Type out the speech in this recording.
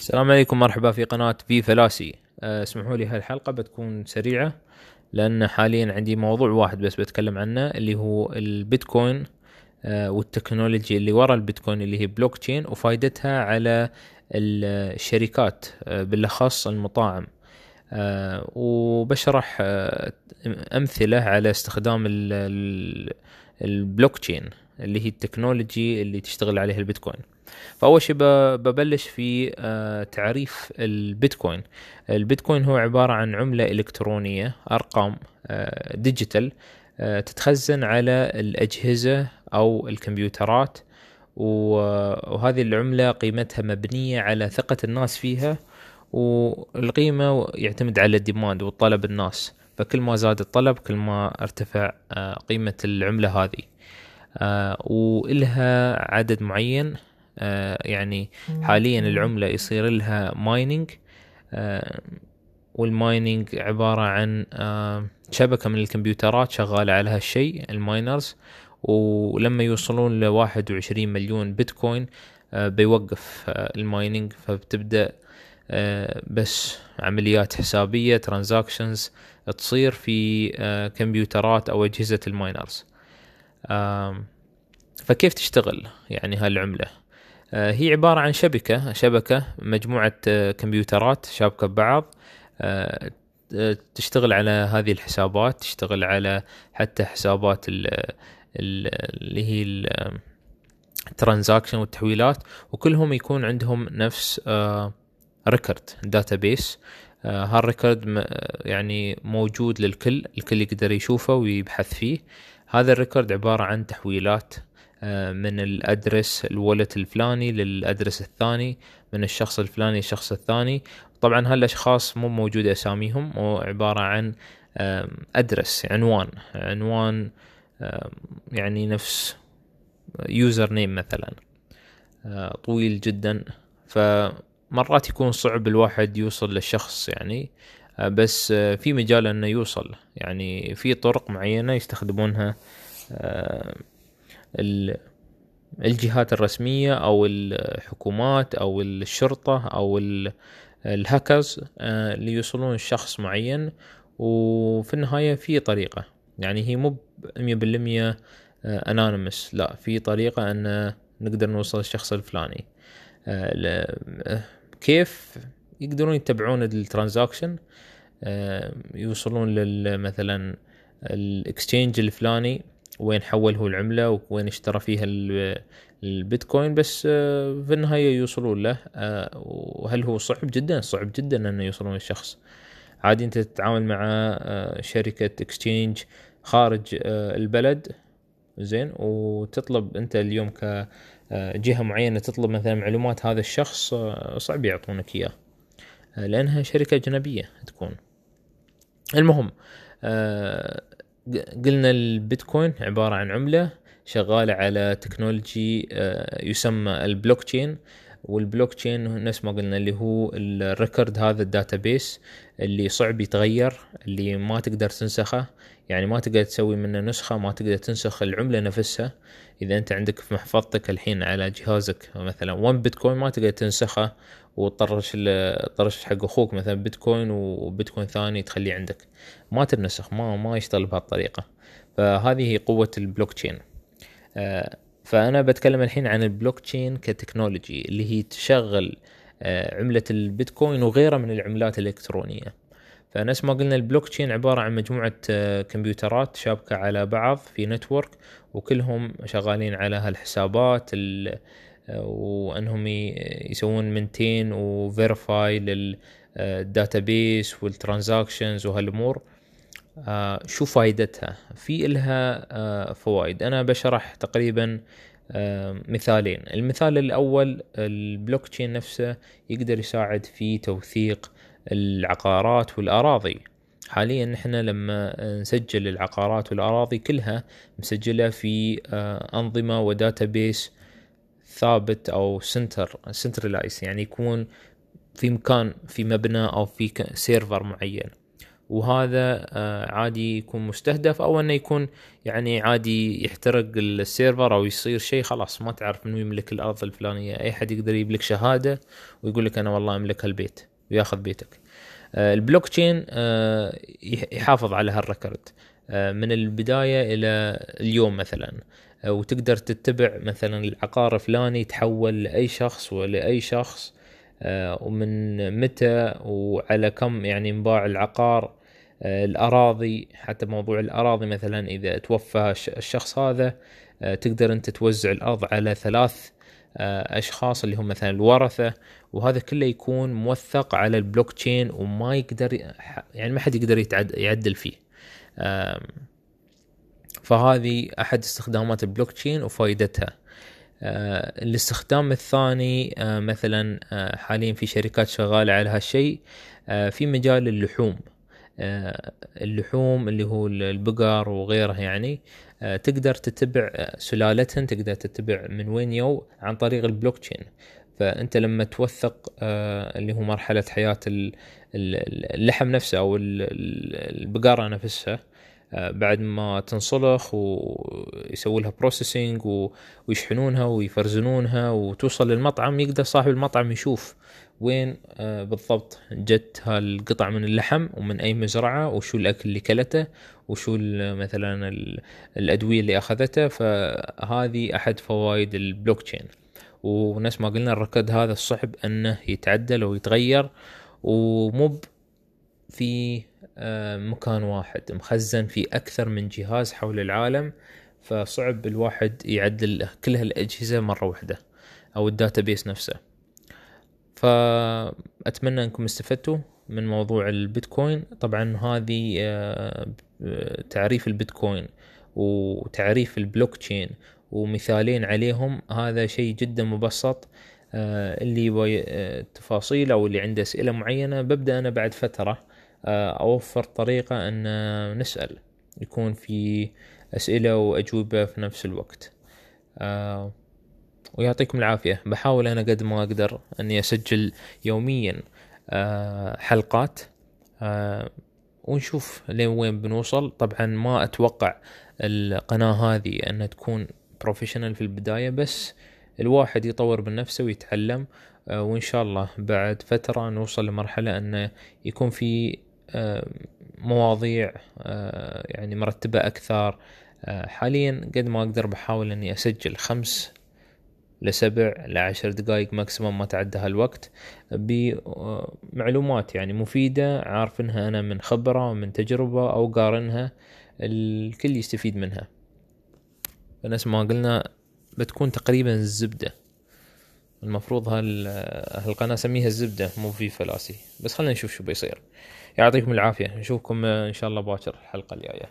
السلام عليكم مرحبا في قناة في فلاسي. أه، اسمحوا لي هالحلقة بتكون سريعة لأن حاليا عندي موضوع واحد بس بتكلم عنه اللي هو البيتكوين أه، وال technology اللي ورا البيتكوين اللي هي بلوك تشين وفائدتها على الشركات أه، بالأخص المطاعم. وبشرح أمثلة على استخدام البلوك تشين اللي هي ال technology اللي تشتغل عليها البيتكوين. فأول شيء ببلش في آه، تعريف البيتكوين. البيتكوين هو عبارة عن عملة إلكترونية أرقام digital آه، آه، تتخزن على الأجهزة أو الكمبيوترات. وهذه العملة قيمتها مبنية على ثقة الناس فيها والقيمة يعتمد على ال demand والطلب الناس. فكل ما زاد الطلب كل ما ارتفع قيمة العملة هذه. وإلها عدد معين. آه، يعني حاليا العملة يصير لها mining آه، وال mining عبارة عن آه، شبكة من الكمبيوترات شغالة على هالشيء ال miners ولما يوصلون ل 21 مليون بيتكوين بيوقف ال mining فبتبدأ بس عمليات حسابية transactions تصير في كمبيوترات أو أجهزة ال miners. فكيف تشتغل يعني هالعملة؟ آه، هي عبارة عن شبكة شبكة مجموعة آه، كمبيوترات شابكة ببعض آه، تشتغل على هذه الحسابات تشتغل على حتى حسابات اللي هي ال transaction والتحويلات وكلهم يكون عندهم نفس record database هال record يعني موجود للكل الكل يقدر يشوفه ويبحث فيه. هذا ال record عبارة عن تحويلات. آه، من ال address ال wallet الفلاني لل address الثاني من الشخص الفلاني للشخص الثاني. طبعا هالأشخاص مو موجود أساميهم هو عبارة عن address عنوان. عنوان يعني نفس username مثلا. آه، طويل جدا. فمرات يكون صعب الواحد يوصل للشخص يعني. آه، بس في مجال إنه يوصل. يعني في طرق معينة يستخدمونها. الجهات الرسمية أو الحكومات أو الشرطة أو الهاكرز آه، اللي يوصلون لشخص معين. وفي النهاية في طريقة يعني هي مو مية بالمية anonymous لا في طريقة أن نقدر نوصل للشخص الفلاني. آه، كيف يقدرون يتبعون ال transaction؟ آه، يوصلون مثلا ال exchange الفلاني. وين حول هو العملة وين اشترى فيها البيتكوين بس آه، في النهاية يوصلون له آه، وهل هو صعب جدا؟ صعب جدا انه يوصلون للشخص. عادي أنت تتعامل مع آه، شركة exchange خارج البلد زين وتطلب أنت اليوم كجهه معينة تطلب مثلا معلومات هذا الشخص صعب يعطونك إياه لأنها شركة أجنبية تكون. المهم قلنا البيتكوين عبارة عن عملة شغالة على technology آه، يسمى البلوك تشين والبلوك تشين نفس ما قلنا اللي هو ال record هذا ال database اللي صعب يتغير اللي ما تقدر تنسخه. يعني ما تقدر تسوي منه نسخة ما تقدر تنسخ العملة نفسها. إذا أنت عندك في محفظتك الحين على جهازك مثلا 1 بيتكوين ما تقدر تنسخه وتطرش طرش حق أخوك مثلا بيتكوين وبيتكوين ثاني تخليه عندك. ما تنسخ ما ما يشتغل بهالطريقة. فهذه هي قوة البلوك تشين. آه، فأنا بتكلم الحين عن ال blockchain ك technology اللي هي تشغل آه، عملة البيتكوين وغيرها من العملات الإلكترونية. فنفس ما قلنا البلوك تشين عبارة عن مجموعة آه، كمبيوترات شابكة على بعض في network وكلهم شغالين على هالحسابات وأنهم يسوون maintain و verify لل database وال transactions وهالأمور. آه، شو فائدتها في إلها آه، فوائد. أنا بشرح تقريبا آه، مثالين. المثال الأول البلوك تشين نفسه يقدر يساعد في توثيق العقارات والأراضي. حاليا نحن لما نسجل العقارات والأراضي كلها مسجله في أنظمة و database ثابت أو center centralized يعني يكون في مكان في مبنى أو في server معين. وهذا آه، عادي يكون مستهدف أو إنه يكون يعني عادي يحترق ال server أو يصير شيء خلاص ما تعرف منو يملك الأرض الفلانية. أي حد يقدر يجيب لك شهادة ويقول لك أنا والله املك هالبيت وياخذ بيتك. آه، البلوك تشين آه، يحافظ على هال record من البداية إلى اليوم مثلا. وتقدر تتبع مثلا العقار الفلاني تحول لأي شخص ولأي شخص ومن متى وعلى كم يعني انباع العقار. آه، الأراضي حتى موضوع الأراضي مثلا إذا توفى الشخص هذا آه، تقدر أنت توزع الأرض على ثلاث آه، أشخاص اللي هم مثلا الورثة وهذا كله يكون موثق على البلوك تشين وما يقدر يعني ما حد يقدر يعدل فيه. فهذه أحد استخدامات البلوك تشين وفائدتها. الاستخدام الثاني مثلا حاليا في شركات شغالة على هالشيء في مجال اللحوم. اللحوم اللي هو البقر وغيرها يعني آه، تقدر تتبع آه، سلالتهن تقدر تتبع من وين يو. عن طريق البلوك تشين فأنت لما توثق اللي هو مرحلة حياة اللحم نفسه أو البقرة نفسها بعد ما تنصلخ ويسووا لها processing ويشحنونها ويفرزنونها وتوصل للمطعم يقدر صاحب المطعم يشوف وين آه، بالضبط جت هالقطع من اللحم ومن أي مزرعة وشو الأكل اللي كلته وشو مثلا الأدوية اللي اخذتها فهذه أحد فوائد البلوك تشين ونفس ما قلنا الركض هذا الصعب أنه يتعدل ويتغير ومو في آه، مكان واحد مخزن في أكثر من جهاز حول العالم فصعب الواحد يعدل كل هالأجهزة مرة واحدة أو ال database نفسه. فأتمنى أنكم استفدتوا من موضوع البيتكوين. طبعا هذه آه، تعريف البيتكوين وتعريف البلوك تشين ومثالين عليهم هذا شيء جدا مبسط آه، اللي يبغى آه، تفاصيل أو اللي عنده أسئلة معينة ببدأ أنا بعد فترة. أوفر طريقة أن نسأل يكون في أسئلة وأجوبة في نفس الوقت. ويعطيكم العافية. بحاول أنا قد ما أقدر أني أسجل يوميا آه، حلقات. آه، ونشوف لين وين بنوصل. طبعا ما أتوقع القناة هذه أنها تكون بروفيشنال في البداية بس الواحد يطور من نفسه ويتعلم. آه، وإن شاء الله بعد فترة نوصل لمرحلة أنه يكون في مواضيع يعني مرتبة أكثر. حاليا قد ما أقدر بحاول أني أسجل خمس لسبع لعشر دقائق ماكسيموم ما تعدى هالوقت بمعلومات يعني مفيدة عارفنها أنا من خبرة ومن تجربة أو قارنها الكل يستفيد منها. فنفس ما قلنا بتكون تقريبا الزبدة. المفروض هالقناة سميها الزبدة مو في فلاسي. بس خلينا نشوف شو بيصير. يعطيكم العافية. نشوفكم إن شاء الله باكر الحلقة الجاية.